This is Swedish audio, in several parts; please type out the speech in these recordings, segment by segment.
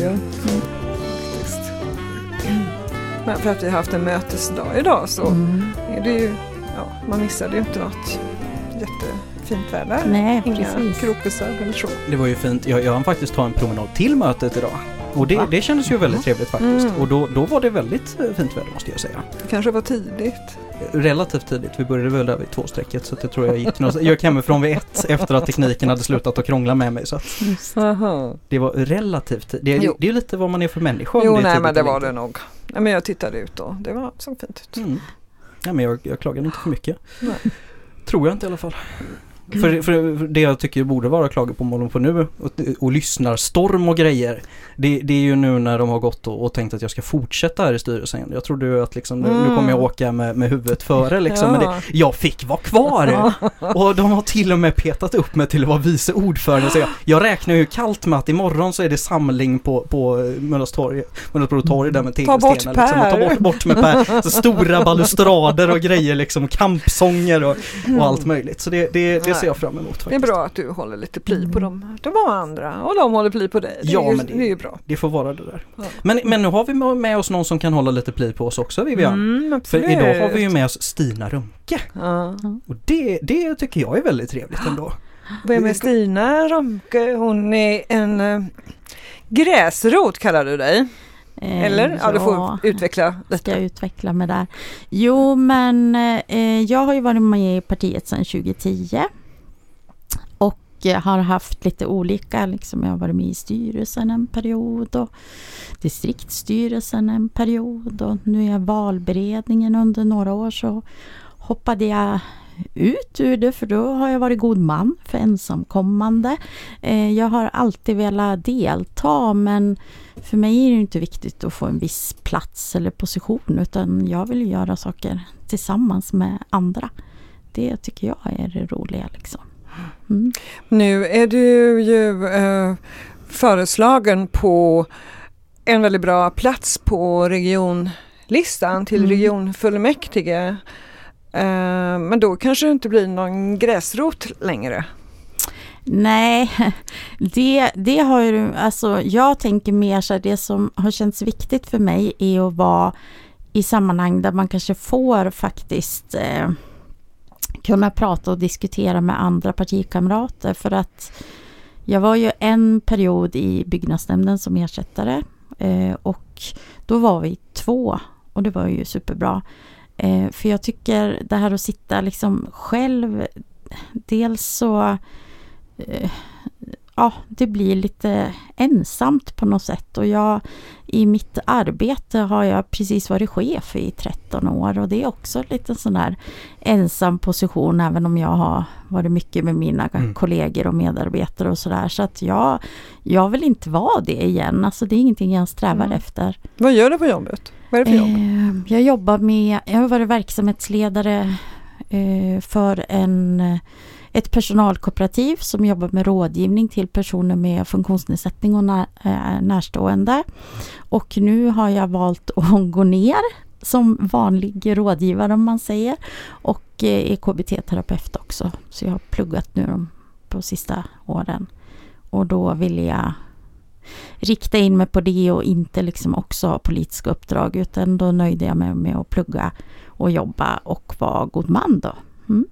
ju. Mm. Men för att vi har haft en mötesdag idag så Mm. är det ju, ja, man missade ju inte något jättefint väder. Nej, Inga precis. kråkbusar eller så. Det var ju fint. Jag, jag hann faktiskt ta en promenad till mötet idag. Och det, Va? det kändes ju väldigt trevligt faktiskt. Mm. Och då, då var det väldigt eh, fint väder måste jag säga. Det kanske var tidigt. Relativt tidigt. Vi började väl där vid tvåstrecket så att jag tror jag gick, någonstans- jag gick hemifrån vid ett efter att tekniken hade slutat att krångla med mig. Så att det var relativt. Det, är- Jo. det är lite vad man är för människa. Jo, nej men det var det nog. Nej, men jag tittade ut och det var, såg fint ut. Mm. Ja, men jag, jag klagade inte för mycket. Nej. Tror jag inte i alla fall. För, för det jag tycker borde vara klagomål på nu och, och lyssnar storm och grejer. Det, det är ju nu när de har gått och, och tänkt att jag ska fortsätta här i styrelsen. Jag trodde ju att liksom, nu, nu Mm. kommer jag åka med, med huvudet före liksom. Men det, Ja. jag fick vara kvar! Och de har till och med petat upp mig till att vara vice ordförande. Så jag, jag räknar ju kallt med att imorgon så är det samling på, på Möllastorg, Möllasbro torg där med Ta bort tegelstenar. Liksom, och ta bort, bort med Per. Så stora balustrader och grejer liksom, kampsånger och, och allt möjligt. Så det, det, det ser jag fram emot Det är faktiskt. bra att du håller lite pli på dem, de andra och de håller pli på dig. Det är, Ja, ju, men det- det är ju bra. Det får vara det där. Ja. Men, men nu har vi med oss någon som kan hålla lite pli på oss också Vivian. Mm, För idag har vi ju med oss Stina Rumke. Ja. Och det, det tycker jag är väldigt trevligt ändå. Vem är Stina Romke? Hon är en eh, gräsrot kallar du dig. Eh, Eller? Ja, du får utveckla Ska jag utveckla mig där? Jo, men eh, jag har ju varit med i partiet sedan 2010. Eh, har haft lite olika, liksom jag har varit med i styrelsen en period och distriktsstyrelsen en period och nu är jag valberedningen under några år så hoppade jag ut ur det för då har jag varit god man för ensamkommande. Eh, jag har alltid velat delta men för mig är det inte viktigt att få en viss plats eller position utan jag vill göra saker tillsammans med andra. Det tycker jag är det roliga liksom. Mm. Nu är du ju eh, föreslagen på en väldigt bra plats på regionlistan till Mm. regionfullmäktige. Eh, men då kanske det inte blir någon gräsrot längre. Nej, det, det har ju, alltså jag tänker mer så här, det som har känts viktigt för mig är att vara i sammanhang där man kanske får faktiskt eh, kunna prata och diskutera med andra partikamrater för att jag var ju en period i byggnadsnämnden som ersättare eh, och då var vi två och det var ju superbra. Eh, för jag tycker det här att sitta liksom själv, dels så eh, ja, det blir lite ensamt på något sätt och jag i mitt arbete har jag precis varit chef i 13 år och det är också lite sån där ensam position även om jag har varit mycket med mina Mm. kollegor och medarbetare och sådär så att jag, jag vill inte vara det igen, alltså det är ingenting jag strävar Mm. efter. Vad gör du på jobbet? Vad är det för jobb? Eh, jag jobbar med, jag har varit verksamhetsledare eh, för en, ett personalkooperativ som jobbar med rådgivning till personer med funktionsnedsättning och när, eh, närstående. Och nu har jag valt att gå ner som vanlig rådgivare om man säger och eh, är KBT-terapeut också. Så jag har pluggat nu de, på sista åren. Och då vill jag rikta in mig på det och inte liksom också ha politiska uppdrag utan då nöjde jag mig med att plugga och jobba och vara god man då. Mm.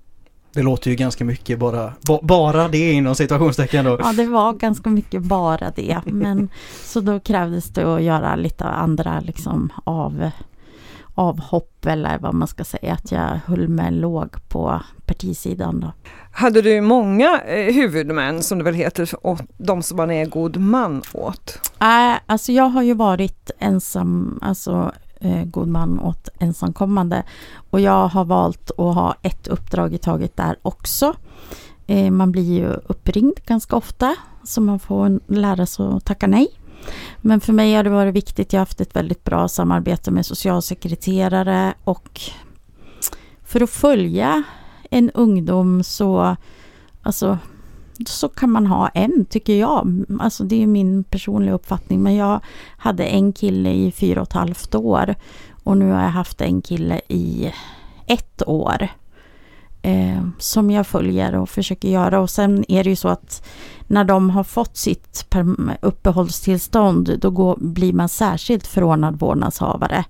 Det låter ju ganska mycket bara, ba, bara det inom situationstecken då. Ja, det var ganska mycket bara det. Men så då krävdes det att göra lite andra liksom av, avhopp eller vad man ska säga. Att jag höll mig låg på partisidan då. Hade du många eh, huvudmän som det väl heter, och de som man är god man åt? Äh, alltså jag har ju varit ensam, alltså eh, god man åt ensamkommande. Och jag har valt att ha ett uppdrag i taget där också. Eh, man blir ju uppringd ganska ofta så man får lära sig att tacka nej. Men för mig har det varit viktigt, jag har haft ett väldigt bra samarbete med socialsekreterare och för att följa en ungdom så, alltså, så kan man ha en, tycker jag. Alltså det är min personliga uppfattning. Men jag hade en kille i fyra och ett halvt år och nu har jag haft en kille i ett år. eh, som jag följer och försöker göra. Och sen är det ju så att när de har fått sitt uppehållstillstånd då går, blir man särskilt förordnad vårdnadshavare.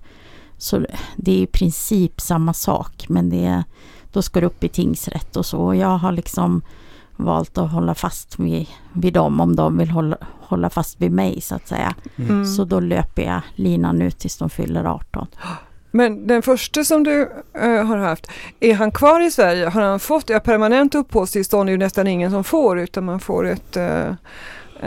Så det är i princip samma sak men det, då ska det upp i tingsrätt och så. Jag har liksom valt att hålla fast vid, vid dem om de vill hålla, hålla fast vid mig så att säga. Mm. Så då löper jag linan ut tills de fyller 18. Men den första som du uh, har haft, är han kvar i Sverige? Har han fått, ja, permanent uppehållstillstånd är ju nästan ingen som får utan man får ett uh,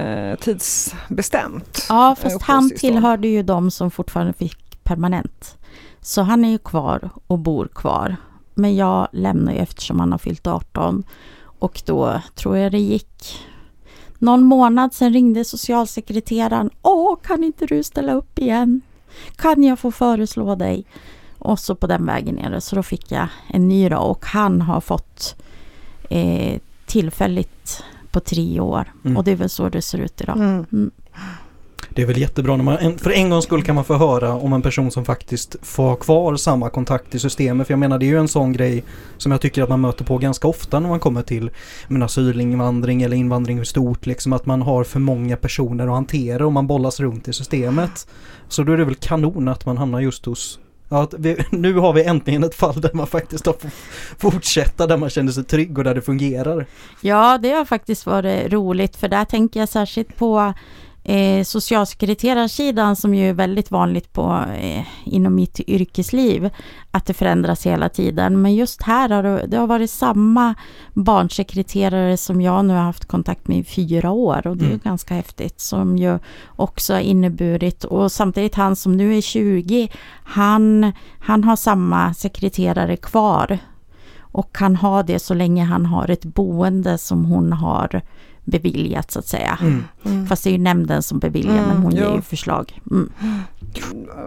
uh, tidsbestämt Ja fast han tillhörde ju de som fortfarande fick permanent. Så han är ju kvar och bor kvar. Men jag lämnar ju eftersom han har fyllt 18 och då tror jag det gick någon månad sen ringde socialsekreteraren. Åh, kan inte du ställa upp igen? Kan jag få föreslå dig? Och så på den vägen är det. Så då fick jag en ny då och han har fått eh, tillfälligt på tre år. Mm. Och det är väl så det ser ut idag. Mm. Mm. Det är väl jättebra när man, för en gångs skull kan man få höra om en person som faktiskt får ha kvar samma kontakt i systemet. För jag menar det är ju en sån grej som jag tycker att man möter på ganska ofta när man kommer till men asylinvandring eller invandring i stort. Liksom att man har för många personer att hantera och man bollas runt i systemet. Så då är det väl kanon att man hamnar just hos Ja, vi, nu har vi äntligen ett fall där man faktiskt har fått fortsätta, där man känner sig trygg och där det fungerar. Ja, det har faktiskt varit roligt för där tänker jag särskilt på eh, socialsekreterarsidan som ju är väldigt vanligt på, eh, inom mitt yrkesliv, att det förändras hela tiden. Men just här har det, det har varit samma barnsekreterare som jag nu har haft kontakt med i fyra år och det är mm. ganska häftigt som ju också har inneburit och samtidigt han som nu är 20, han, han har samma sekreterare kvar och kan ha det så länge han har ett boende som hon har beviljat så att säga. Mm. Mm. Fast det är ju nämnden som beviljar mm, men hon ger ju förslag. Mm.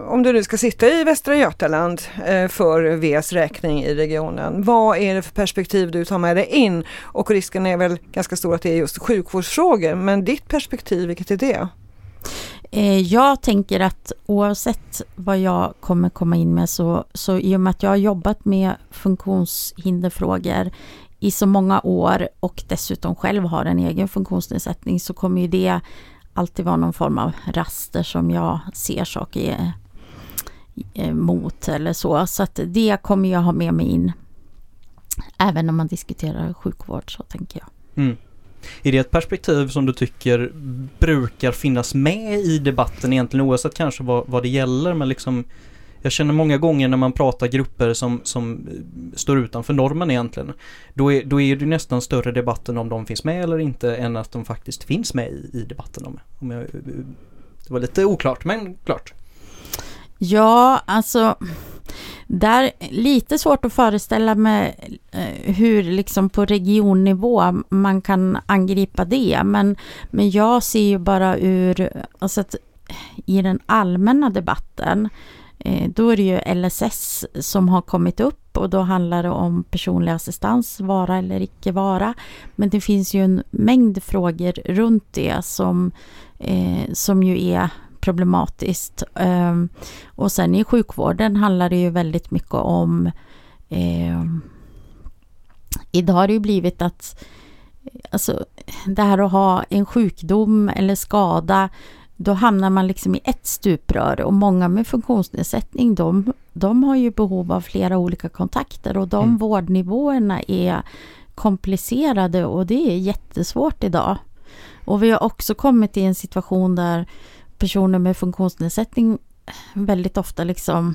Om du nu ska sitta i Västra Götaland eh, för Vs räkning i regionen, vad är det för perspektiv du tar med dig in? Och risken är väl ganska stor att det är just sjukvårdsfrågor, men ditt perspektiv, vilket är det? Eh, jag tänker att oavsett vad jag kommer komma in med så, så i och med att jag har jobbat med funktionshinderfrågor i så många år och dessutom själv har en egen funktionsnedsättning så kommer ju det alltid vara någon form av raster som jag ser saker eh, mot eller så. Så att det kommer jag ha med mig in. Även när man diskuterar sjukvård så tänker jag. Mm. Är det ett perspektiv som du tycker brukar finnas med i debatten egentligen oavsett kanske vad, vad det gäller men liksom jag känner många gånger när man pratar grupper som, som eh, står utanför normen egentligen. Då är, då är det nästan större debatten om de finns med eller inte än att de faktiskt finns med i, i debatten. Om, om jag, eh, eh, det var lite oklart men klart. Ja, alltså där lite svårt att föreställa mig hur liksom på regionnivå man kan angripa det. Men, men jag ser ju bara ur, alltså att i den allmänna debatten Eh, Eh, då är det ju LSS som har kommit upp och då handlar det om personlig assistans, vara eller icke vara. Men det finns ju en mängd frågor runt det som, eh, som ju är problematiskt. Eh, och sen i sjukvården handlar det ju väldigt mycket om eh, Idag har det ju blivit att Alltså det här att ha en sjukdom eller skada då hamnar man liksom i ett stuprör och många med funktionsnedsättning de, de har ju behov av flera olika kontakter och de mm. vårdnivåerna är komplicerade och det är jättesvårt idag. Och vi har också kommit i en situation där personer med funktionsnedsättning väldigt ofta liksom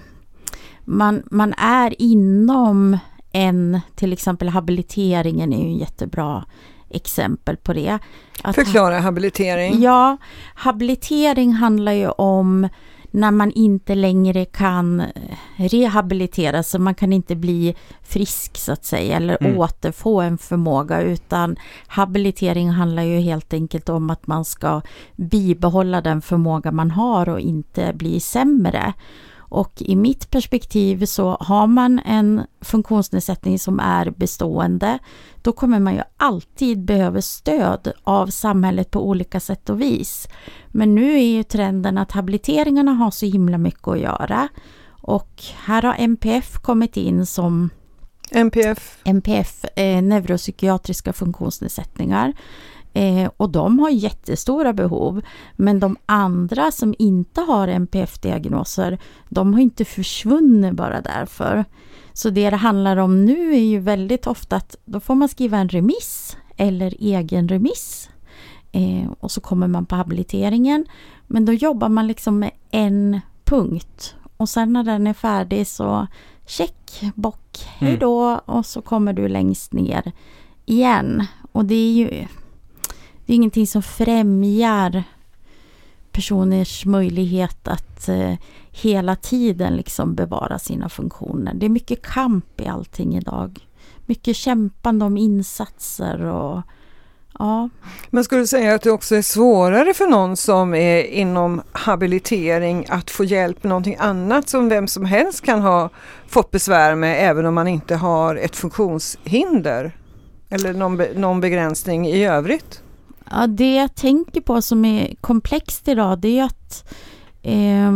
man, man är inom en, till exempel habiliteringen är ju en jättebra exempel på det. Att, Förklara habilitering. Ja, habilitering handlar ju om när man inte längre kan rehabilitera så man kan inte bli frisk så att säga eller mm. återfå en förmåga utan habilitering handlar ju helt enkelt om att man ska bibehålla den förmåga man har och inte bli sämre. Och i mitt perspektiv så har man en funktionsnedsättning som är bestående, då kommer man ju alltid behöva stöd av samhället på olika sätt och vis. Men nu är ju trenden att habiliteringarna har så himla mycket att göra. Och här har MPF kommit in som NPF? NPF, eh, neuropsykiatriska funktionsnedsättningar. Eh, och de har jättestora behov. Men de andra som inte har NPF-diagnoser, de har inte försvunnit bara därför. Så det det handlar om nu är ju väldigt ofta att då får man skriva en remiss eller egen remiss. Eh, och så kommer man på habiliteringen. Men då jobbar man liksom med en punkt. Och sen när den är färdig så check, bock, hej då och så kommer du längst ner igen. Och det är ju det är ingenting som främjar personers möjlighet att eh, hela tiden liksom bevara sina funktioner. Det är mycket kamp i allting idag. Mycket kämpande om insatser och ja. Men skulle du säga att det också är svårare för någon som är inom habilitering att få hjälp med någonting annat som vem som helst kan ha fått besvär med även om man inte har ett funktionshinder? Eller någon, be någon begränsning i övrigt? Ja, det jag tänker på som är komplext idag det är att eh,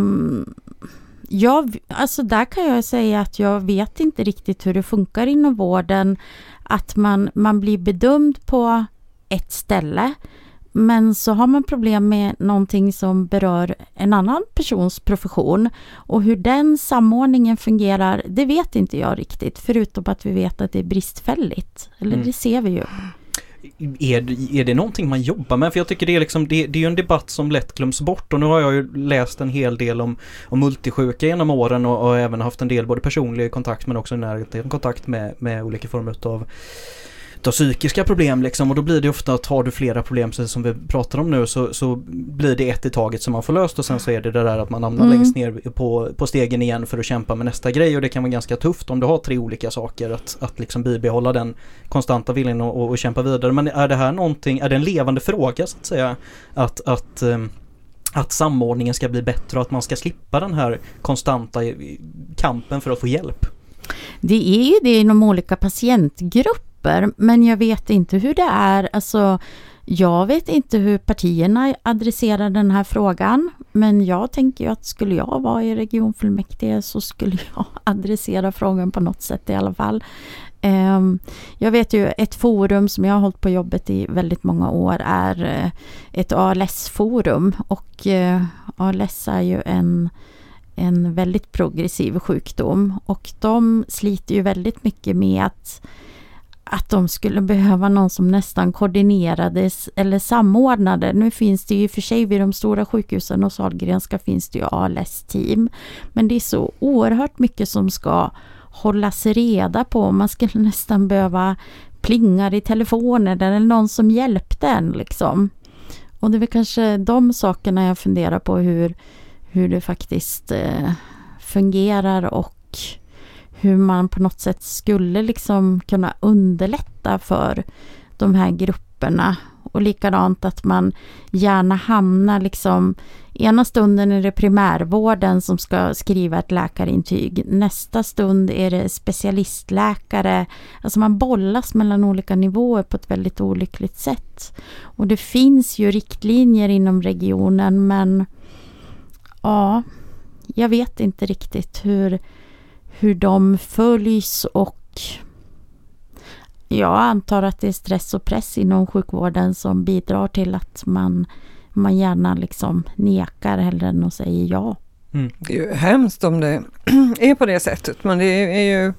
jag, alltså där kan jag säga att jag vet inte riktigt hur det funkar inom vården. Att man, man blir bedömd på ett ställe men så har man problem med någonting som berör en annan persons profession och hur den samordningen fungerar, det vet inte jag riktigt förutom att vi vet att det är bristfälligt. Eller mm. det ser vi ju är, är det någonting man jobbar med? För jag tycker det är liksom, det, det är en debatt som lätt glöms bort och nu har jag ju läst en hel del om, om multisjuka genom åren och, och även haft en del både personlig kontakt men också nära kontakt med, med olika former av av psykiska problem liksom och då blir det ofta att har du flera problem som vi pratar om nu så, så blir det ett i taget som man får löst och sen så är det det där att man hamnar mm. längst ner på, på stegen igen för att kämpa med nästa grej och det kan vara ganska tufft om du har tre olika saker att, att liksom bibehålla den konstanta viljan och, och kämpa vidare. Men är det här någonting, är det en levande fråga så att säga? Att, att ehm, att samordningen ska bli bättre och att man ska slippa den här konstanta kampen för att få hjälp. Det är ju det inom olika patientgrupper grupper, men jag vet inte hur det är. Alltså, jag vet inte hur partierna adresserar den här frågan, men jag tänker ju att skulle jag vara i regionfullmäktige så skulle jag adressera frågan på något sätt i alla fall. Ehm, jag vet ju ett forum som jag har hållit på jobbet i väldigt många år är eh, ett ALS-forum och eh, ALS är ju en, en väldigt progressiv sjukdom och de sliter ju väldigt mycket med att att de skulle behöva någon som nästan koordinerades eller samordnade. Nu finns det ju för sig vid de stora sjukhusen och Sahlgrenska finns det ju ALS-team. Men det är så oerhört mycket som ska hållas reda på. Man skulle nästan behöva plingar i telefonen eller någon som hjälpte en liksom. Och det är väl kanske de sakerna jag funderar på hur, hur det faktiskt eh, fungerar och hur man på något sätt skulle liksom kunna underlätta för de här grupperna. Och likadant att man gärna hamnar liksom Ena stunden är det primärvården som ska skriva ett läkarintyg. Nästa stund är det specialistläkare. Alltså man bollas mellan olika nivåer på ett väldigt olyckligt sätt. Och det finns ju riktlinjer inom regionen men ja, jag vet inte riktigt hur hur de följs och jag antar att det är stress och press inom sjukvården som bidrar till att man, man gärna liksom nekar hellre än att säga ja. Mm. Det är ju hemskt om det är på det sättet men det är ju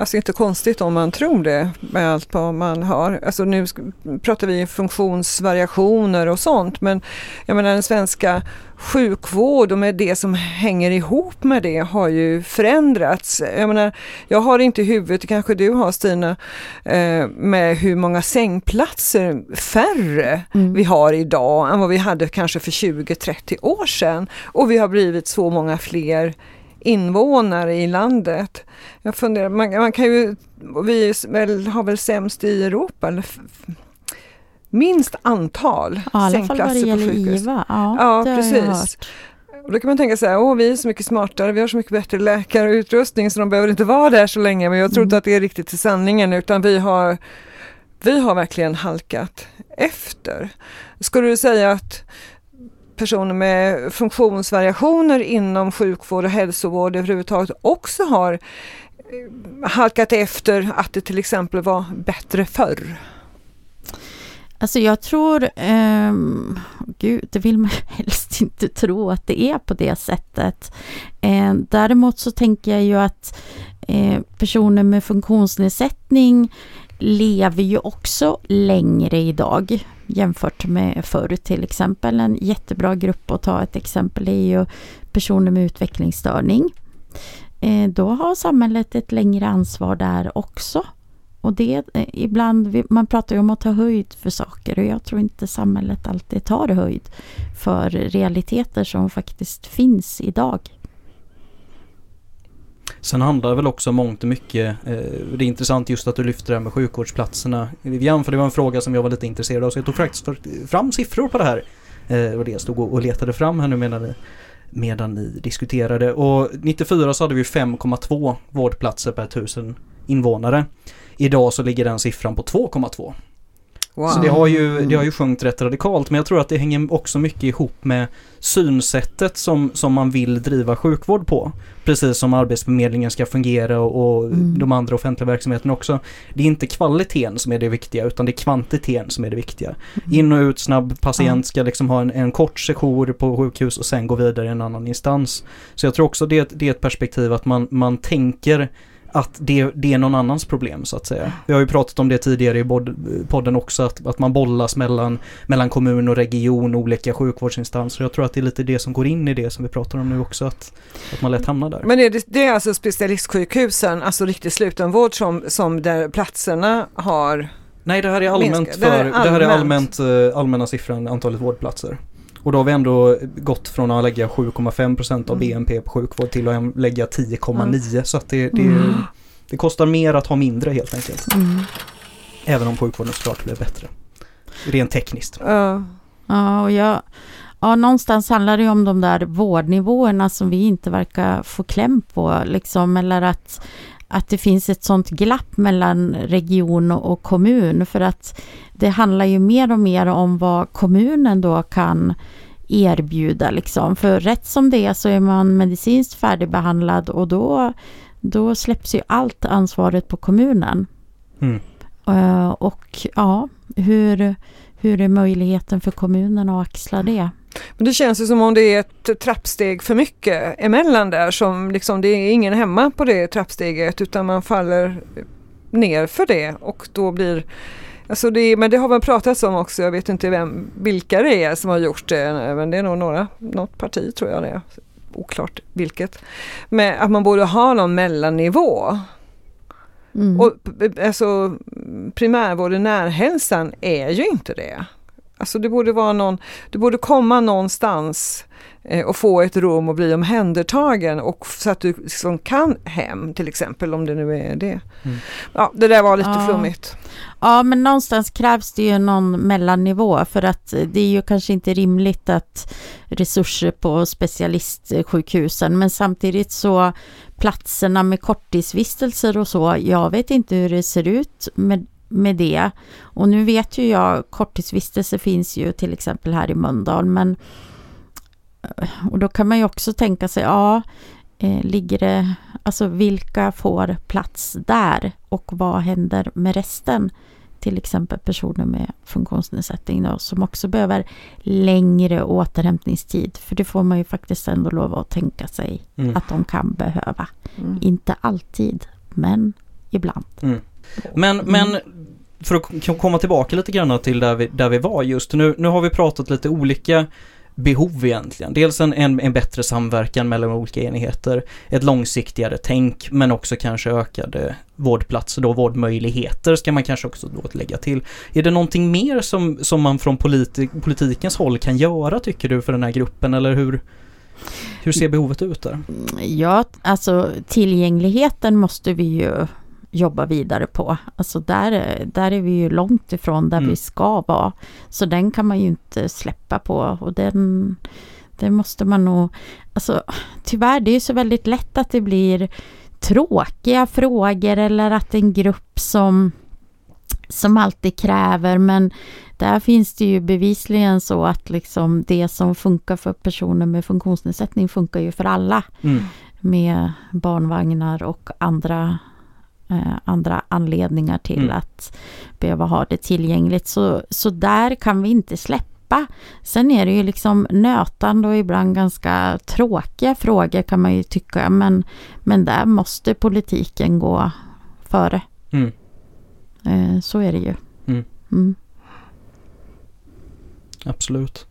Alltså inte konstigt om man tror det med allt vad man har. Alltså nu pratar vi funktionsvariationer och sånt men jag menar den svenska sjukvård och med det som hänger ihop med det har ju förändrats. Jag menar, jag har inte i huvudet, kanske du har Stina, eh, med hur många sängplatser färre mm. vi har idag än vad vi hade kanske för 20-30 år sedan. Och vi har blivit så många fler invånare i landet. Jag funderar, man, man kan ju, vi väl, har väl sämst i Europa, eller minst antal ja, sängplatser på sjukhus. IVA. Ja, ja precis. Och då kan man tänka så här, åh vi är så mycket smartare, vi har så mycket bättre läkare och utrustning så de behöver inte vara där så länge. Men jag tror mm. inte att det är riktigt till sanningen utan vi har, vi har verkligen halkat efter. Skulle du säga att personer med funktionsvariationer inom sjukvård och hälsovård överhuvudtaget också har eh, halkat efter att det till exempel var bättre förr? Alltså jag tror, eh, gud, det vill man helst inte tro att det är på det sättet. Eh, däremot så tänker jag ju att eh, personer med funktionsnedsättning lever ju också längre idag jämfört med förr till exempel. En jättebra grupp att ta ett exempel är ju personer med utvecklingsstörning. Eh, då har samhället ett längre ansvar där också. Och det eh, ibland, man pratar ju om att ta höjd för saker och jag tror inte samhället alltid tar höjd för realiteter som faktiskt finns idag. Sen handlar det väl också mångt och mycket, eh, det är intressant just att du lyfter det här med sjukvårdsplatserna Vivian, för det var en fråga som jag var lite intresserad av så jag tog faktiskt fram siffror på det här. Eh, och det jag stod och letade fram här nu medan ni, medan ni diskuterade och 94 så hade vi 5,2 vårdplatser per tusen invånare. Idag så ligger den siffran på 2,2. Wow. Så det har, ju, det har ju sjunkit rätt radikalt men jag tror att det hänger också mycket ihop med synsättet som, som man vill driva sjukvård på. Precis som Arbetsförmedlingen ska fungera och, och mm. de andra offentliga verksamheterna också. Det är inte kvaliteten som är det viktiga utan det är kvantiteten som är det viktiga. Mm. In och ut snabb patient ska liksom ha en, en kort sejour på sjukhus och sen gå vidare i en annan instans. Så jag tror också det, det är ett perspektiv att man, man tänker att det, det är någon annans problem så att säga. Vi har ju pratat om det tidigare i podden också, att, att man bollas mellan, mellan kommun och region, olika sjukvårdsinstanser. Jag tror att det är lite det som går in i det som vi pratar om nu också, att, att man lätt hamnar där. Men är det, det är alltså specialistsjukhusen, alltså riktig slutenvård som, som där platserna har Nej, det här är allmänt, för, det, här är allmänt eh, allmänna siffran, antalet vårdplatser. Och då har vi ändå gått från att lägga 7,5% av mm. BNP på sjukvård till att lägga 10,9% mm. så att det, det, mm. det, kostar mer att ha mindre helt enkelt. Mm. Även om sjukvården såklart blir bättre. Rent tekniskt. Ja, ja och jag, ja, någonstans handlar det om de där vårdnivåerna som vi inte verkar få kläm på liksom eller att att det finns ett sånt glapp mellan region och kommun för att det handlar ju mer och mer om vad kommunen då kan erbjuda liksom. För rätt som det är så är man medicinskt färdigbehandlad och då, då släpps ju allt ansvaret på kommunen. Mm. Uh, och ja, hur, hur är möjligheten för kommunen att axla det? Men det känns ju som om det är ett trappsteg för mycket emellan där som liksom det är ingen hemma på det trappsteget utan man faller ner för det och då blir Alltså det, men det har man pratats om också, jag vet inte vem, vilka det är som har gjort det, men det är nog några, något parti tror jag det är, oklart vilket. Men att man borde ha någon mellannivå. Mm. Och alltså primärvården, närhälsan är ju inte det. Alltså det borde vara någon, du borde komma någonstans eh, och få ett rum och bli omhändertagen och så att du liksom kan hem till exempel om det nu är det. Mm. Ja, det där var lite ja. flummigt. Ja, men någonstans krävs det ju någon mellannivå för att det är ju kanske inte rimligt att resurser på specialistsjukhusen, men samtidigt så platserna med korttidsvistelser och så, jag vet inte hur det ser ut med med det. Och nu vet ju jag, korttidsvistelse finns ju till exempel här i Mölndal, men och då kan man ju också tänka sig, ja, eh, ligger det, alltså vilka får plats där och vad händer med resten? Till exempel personer med funktionsnedsättning då, som också behöver längre återhämtningstid. För det får man ju faktiskt ändå lov att tänka sig mm. att de kan behöva. Mm. Inte alltid, men ibland. Mm. Men, mm. men för att komma tillbaka lite grann till där vi, där vi var just nu. Nu har vi pratat lite olika behov egentligen. Dels en, en, en, bättre samverkan mellan olika enheter, ett långsiktigare tänk men också kanske ökade vårdplatser då, vårdmöjligheter ska man kanske också då lägga till. Är det någonting mer som, som man från politi politikens håll kan göra tycker du för den här gruppen eller hur? Hur ser behovet ut där? Ja, alltså tillgängligheten måste vi ju jobba vidare på. Alltså där, där är vi ju långt ifrån där mm. vi ska vara. Så den kan man ju inte släppa på och den, den måste man nog... Alltså tyvärr, det är så väldigt lätt att det blir tråkiga frågor eller att en grupp som som alltid kräver men där finns det ju bevisligen så att liksom det som funkar för personer med funktionsnedsättning funkar ju för alla. Mm. med barnvagnar och andra, eh, andra anledningar till Mm. att behöva ha det tillgängligt. Så, så där kan vi inte släppa. Sen är det ju liksom nötande och ibland ganska tråkiga frågor kan man ju tycka. Men, men där måste politiken gå före. Mm. Eh, så är det ju. Mm. Mm. Absolut.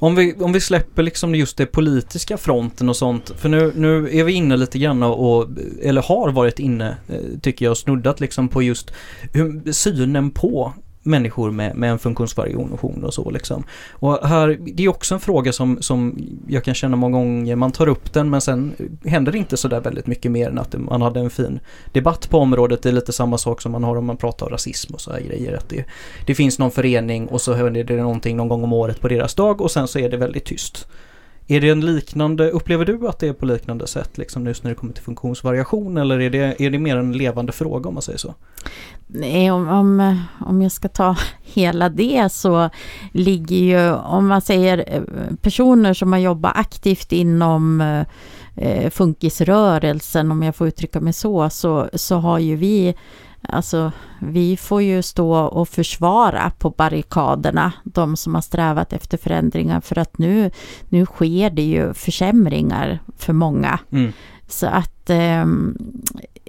Om vi, om vi släpper liksom just det politiska fronten och sånt. För nu, nu är vi inne lite grann och, eller har varit inne, eh, tycker jag, snuddat liksom på just hur, synen på människor med, med en funktionsvariation och så liksom. Och här, det är också en fråga som, som jag kan känna många gånger, man tar upp den men sen händer det inte sådär väldigt mycket mer än att man hade en fin debatt på området. Det är lite samma sak som man har om man pratar om rasism och så här grejer. Att det, det finns någon förening och så händer det någonting någon gång om året på deras dag och sen så är det väldigt tyst. Är det en liknande, upplever du att det är på liknande sätt liksom just när det kommer till funktionsvariation eller är det, är det mer en levande fråga om man säger så? Nej, om, om, om jag ska ta hela det så ligger ju, om man säger eh, personer som har jobbat aktivt inom eh, eh, funkisrörelsen, om jag får uttrycka mig så, så, så har ju vi Alltså, vi får ju stå och försvara på barrikaderna, de som har strävat efter förändringar, för att nu, nu sker det ju försämringar för många. Mm. Så att eh,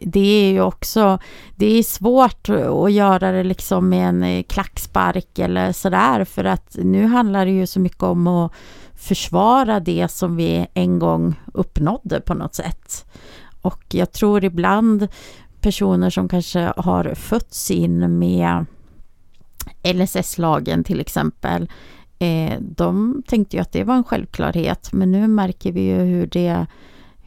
det är ju också, det är svårt att göra det liksom med en klackspark eller sådär för att nu handlar det ju så mycket om att försvara det som vi en gång uppnådde på något sätt. Och jag tror ibland personer som kanske har fötts in med LSS-lagen till exempel, eh, de tänkte ju att det var en självklarhet men nu märker vi ju hur det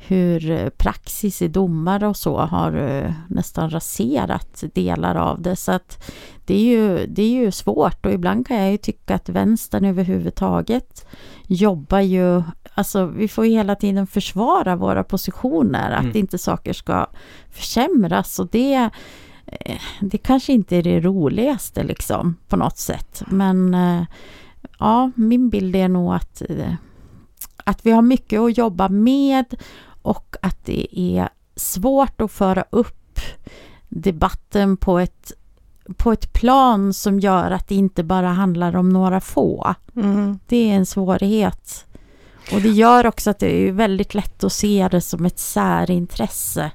hur praxis i domar och så har eh, nästan raserat delar av det. Så att det är, ju, det är ju svårt och ibland kan jag ju tycka att vänstern överhuvudtaget jobbar ju, alltså vi får ju hela tiden försvara våra positioner, att Mm. inte saker ska försämras och det eh, det kanske inte är det roligaste liksom på något sätt. Men eh, ja, min bild är nog att, eh, att vi har mycket att jobba med och att det är svårt att föra upp debatten på ett, på ett plan som gör att det inte bara handlar om några få. Mm. Det är en svårighet. Och det gör också att det är väldigt lätt att se det som ett särintresse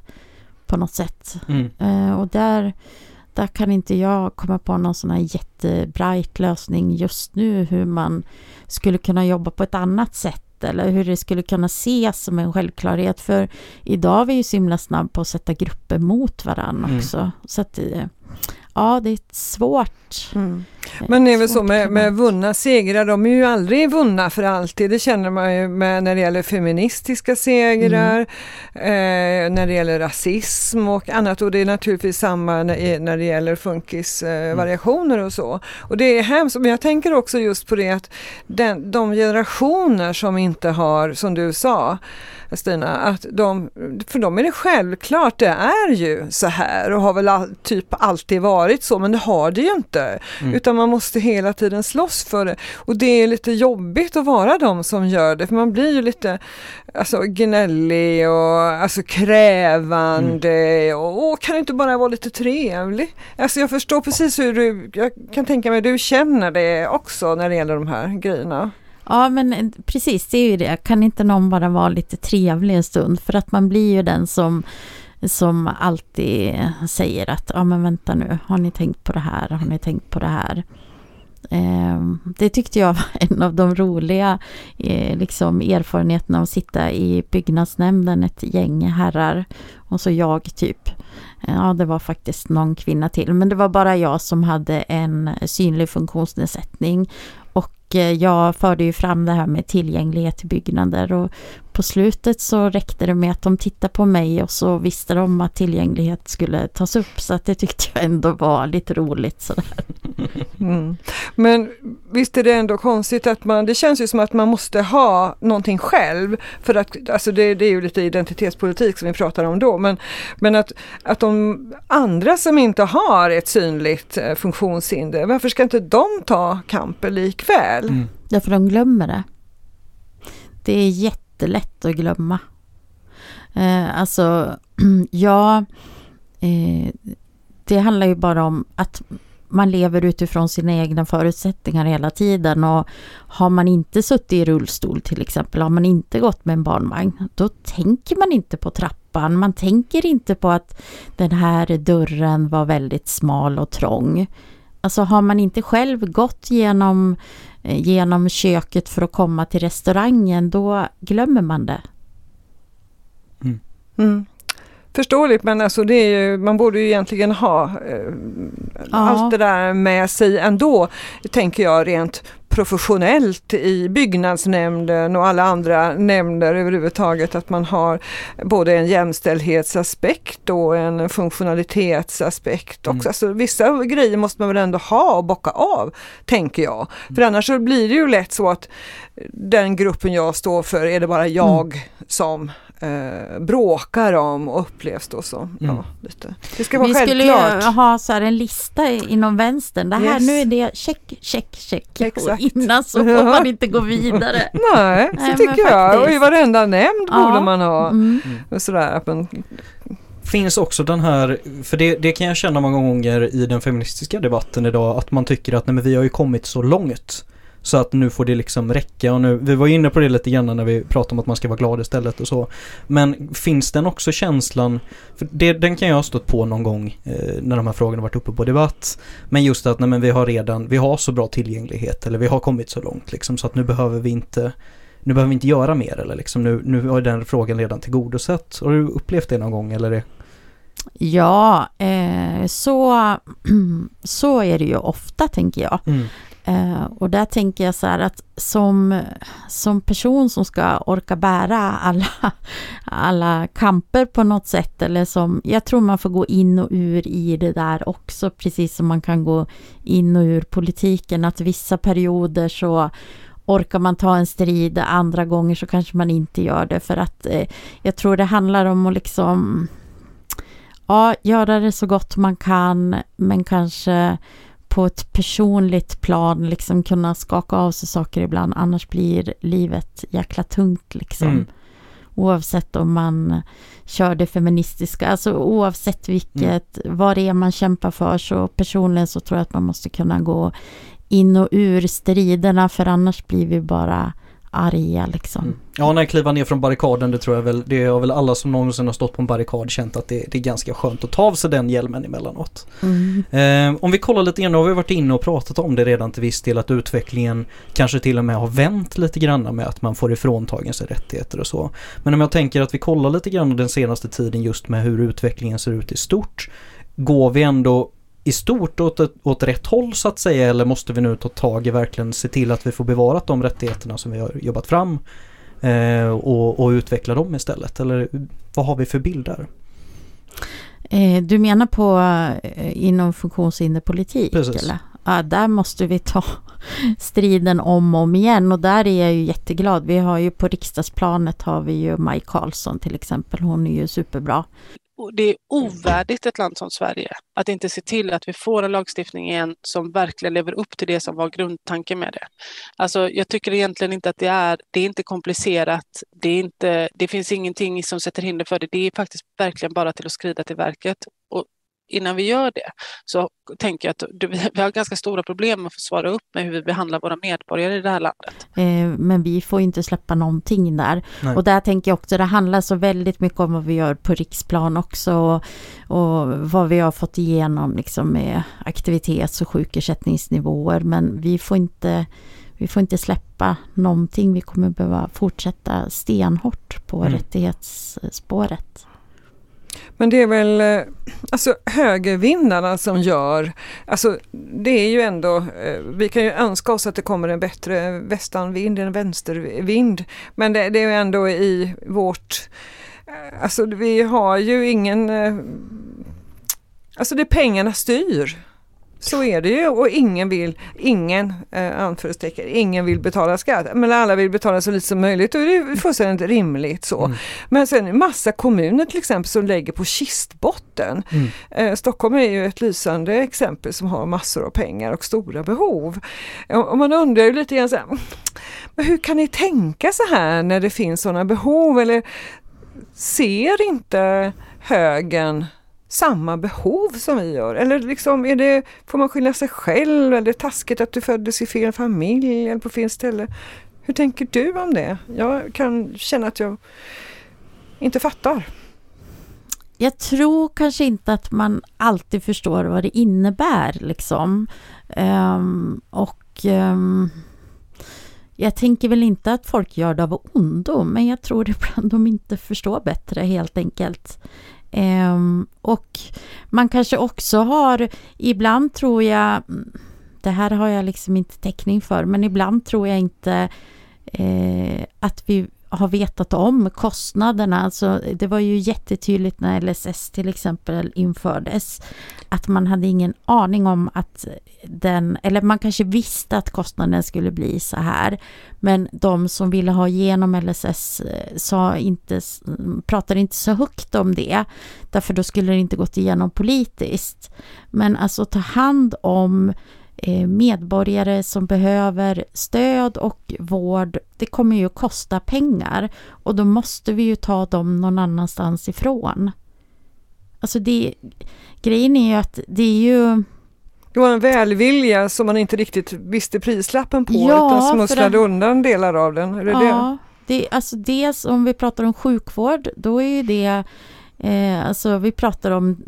på något sätt. Mm. Eh, och där, där kan inte jag komma på någon sån här jättebright lösning just nu hur man skulle kunna jobba på ett annat sätt eller hur det skulle kunna ses som en självklarhet. För idag är vi ju så himla snabba på att sätta grupper mot varandra Mm. också. Så att eh, ja, det är svårt. Mm. Men det är väl så med, med vunna segrar, de är ju aldrig vunna för alltid. Det känner man ju med när det gäller feministiska segrar, eh, när det gäller rasism och annat. Och det är naturligtvis samma när, när det gäller funkisvariationer eh, variationer och så. Och det är hemskt, men jag tänker också just på det att den, de generationer som inte har, som du sa, Stina, att de, för dem är det självklart, det är ju så här och har väl typ alltid varit så, men det har det ju inte. Mm. Utan man måste hela tiden slåss för det. Och det är lite jobbigt att vara de som gör det, för man blir ju lite alltså, gnällig och alltså, krävande och, och kan inte bara vara lite trevlig? Alltså jag förstår precis hur du, jag kan tänka mig, du känner det också när det gäller de här grejerna. Ja men eh, precis, det är ju det. Kan inte någon bara vara lite trevlig en stund? För att man blir ju den som, som alltid säger att ja men vänta nu, har ni tänkt på det här? Har ni tänkt på det här? Eh, det tyckte jag var en av de roliga eh, liksom erfarenheterna av att sitta i byggnadsnämnden, ett gäng herrar och så jag typ. Ja, det var faktiskt någon kvinna till, men det var bara jag som hade en synlig funktionsnedsättning Eh, jag förde ju fram det här med tillgänglighet till byggnader och på slutet så räckte det med att de tittade på mig och så visste de att tillgänglighet skulle tas upp så att det tyckte jag ändå var lite roligt. Sådär. Mm. Men visst är det ändå konstigt att man, det känns ju som att man måste ha någonting själv för att, alltså det, det är ju lite identitetspolitik som vi pratar om då, men, men att, att de andra som inte har ett synligt eh, funktionshinder, varför ska inte de ta kampen likväl? Mm. Därför de glömmer det. Det är jättelätt att glömma. Eh, alltså, ja, eh, det handlar ju bara om att man lever utifrån sina egna förutsättningar hela tiden och har man inte suttit i rullstol till exempel, har man inte gått med en barnvagn, då tänker man inte på trappan, man tänker inte på att den här dörren var väldigt smal och trång. Alltså har man inte själv gått genom, eh, genom köket för att komma till restaurangen, då glömmer man det. Mm. Mm. Förståeligt men alltså det är ju, man borde ju egentligen ha eh, ja. allt det där med sig ändå, tänker jag rent professionellt i byggnadsnämnden och alla andra nämnder överhuvudtaget att man har både en jämställdhetsaspekt och en funktionalitetsaspekt också. Mm. Alltså, vissa grejer måste man väl ändå ha och bocka av, tänker jag. Mm. För annars så blir det ju lätt så att den gruppen jag står för är det bara jag mm. som eh, bråkar om och upplevs då som. Mm. Ja, lite. Det ska vara Vi självklart. skulle ju ha så en lista inom vänstern. Det här yes. nu är det check, check, check. Exakt. Och innan så får man inte gå vidare. Nej, så Nej, tycker jag. Och i varenda nämnd ja. borde man ha mm. sådär. Men, finns också den här, för det, det kan jag känna många gånger i den feministiska debatten idag, att man tycker att nej, men vi har ju kommit så långt. Så att nu får det liksom räcka och nu, vi var inne på det lite grann när vi pratade om att man ska vara glad istället och så. Men finns den också känslan, för det, den kan jag ha stått på någon gång eh, när de här frågorna varit uppe på debatt. Men just att nej men vi har redan, vi har så bra tillgänglighet eller vi har kommit så långt liksom så att nu behöver vi inte nu behöver vi inte göra mer eller liksom nu, nu har den frågan redan tillgodosett. Har du upplevt det någon gång eller? Det? Ja, eh, så, så är det ju ofta tänker jag. Mm. Eh, och där tänker jag så här att som, som person som ska orka bära alla, alla kamper på något sätt eller som, jag tror man får gå in och ur i det där också, precis som man kan gå in och ur politiken, att vissa perioder så orkar man ta en strid, andra gånger så kanske man inte gör det för att eh, jag tror det handlar om att liksom ja, göra det så gott man kan men kanske på ett personligt plan liksom kunna skaka av sig saker ibland. Annars blir livet jäkla tungt liksom. Mm. Oavsett om man kör det feministiska, alltså oavsett vilket, mm. vad det är man kämpar för så personligen så tror jag att man måste kunna gå in och ur striderna för annars blir vi bara arga liksom. Mm. Ja, när jag kliver ner från barrikaden, det tror jag väl, det har väl alla som någonsin har stått på en barrikad känt att det, det är ganska skönt att ta av sig den hjälmen emellanåt. Mm. Eh, om vi kollar lite grann, nu har vi varit inne och pratat om det redan till viss del, att utvecklingen kanske till och med har vänt lite grann med att man får ifråntagen sig rättigheter och så. Men om jag tänker att vi kollar lite grann den senaste tiden just med hur utvecklingen ser ut i stort, går vi ändå i stort åt, åt rätt håll så att säga eller måste vi nu ta tag i verkligen se till att vi får bevarat de rättigheterna som vi har jobbat fram eh, och, och, utveckla dem istället? Eller vad har vi för bild där? Eh, du menar på eh, inom funktionshinderpolitik? Precis. Eller? Ja, där måste vi ta striden om och om igen och där är jag ju jätteglad. Vi har ju på riksdagsplanet har vi ju Maj Karlsson till exempel. Hon är ju superbra det är ovärdigt ett land som Sverige att inte se till att vi får en lagstiftning igen som verkligen lever upp till det som var grundtanken med det. Alltså, jag tycker egentligen inte att det är, det är inte komplicerat, det, är inte, det finns ingenting som sätter hinder för det. Det är faktiskt verkligen bara till att skrida till verket. Och innan vi gör det så tänker jag att vi har ganska stora problem att få svara upp med hur vi behandlar våra medborgare i det här landet. Eh, men vi får inte släppa någonting där. Nej. Och där tänker jag också, det handlar så väldigt mycket om vad vi gör på riksplan också och, och vad vi har fått igenom liksom med aktivitets och sjukersättningsnivåer. Men vi får inte vi får inte släppa någonting. Vi kommer behöva fortsätta stenhårt på mm. rättighetsspåret. Men det är väl eh, alltså, högervindarna som gör, alltså det är ju ändå, eh, vi kan ju önska oss att det kommer en bättre västanvind, en vänstervind, men det, det är ändå i vårt, eh, alltså vi har ju ingen, alltså det pengarna styr. Så är det ju och ingen vill, ingen eh, anförstecken, ingen vill betala skatt. Men alla vill betala så lite som möjligt och det är fullständigt rimligt så. Mm. Men sen massa kommuner till exempel som lägger på kistbotten. Mm. Eh, Stockholm är ju ett lysande exempel som har massor av pengar och stora behov. Och man undrar ju lite grann så här, men hur kan ni tänka så här när det finns sådana behov? Eller ser inte högen samma behov som vi gör? Eller liksom, är det, får man skylla sig själv? Eller är det taskigt att du föddes i fel familj eller på fel ställe? Hur tänker du om det? Jag kan känna att jag inte fattar. Jag tror kanske inte att man alltid förstår vad det innebär liksom. Um, och um, jag tänker väl inte att folk gör det av ondo, men jag tror ibland de inte förstår bättre helt enkelt. Ehm, och man kanske också har, ibland tror jag, mm, det här har jag liksom inte täckning för, men ibland tror jag inte eh, att vi har vetat om kostnaderna. Alltså, det var ju jättetydligt när LSS till exempel infördes att man hade ingen aning om att den, eller man kanske visste att kostnaden skulle bli så här. Men de som ville ha igenom LSS eh, sa inte, pratade inte så högt om det. Därför då skulle det inte gått igenom politiskt. Men alltså ta hand om Eh, medborgare som behöver stöd och vård, det kommer ju att kosta pengar och då måste vi ju ta dem någon annanstans ifrån. Alltså det, grejen är ju att det är ju det var en välvilja som man inte riktigt visste prislappen på ja, utan smusslade att, undan delar av den. Är det ja, det? Det, alltså dels om vi pratar om sjukvård, då är ju det eh, alltså vi pratar om